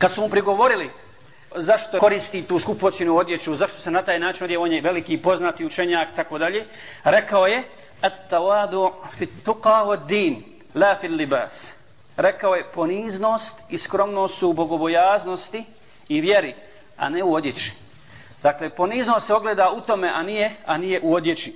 Kad su mu prigovorili zašto koristi tu skupocinu odjeću, zašto se na taj način odje, on je veliki poznati učenjak, tako dalje, rekao je, at-tawadu fi tuqa wa din, la fi libas. Rekao je, poniznost i skromnost su u bogobojaznosti i vjeri, a ne u odjeći. Dakle, poniznost se ogleda u tome, a nije, a nije u odjeći.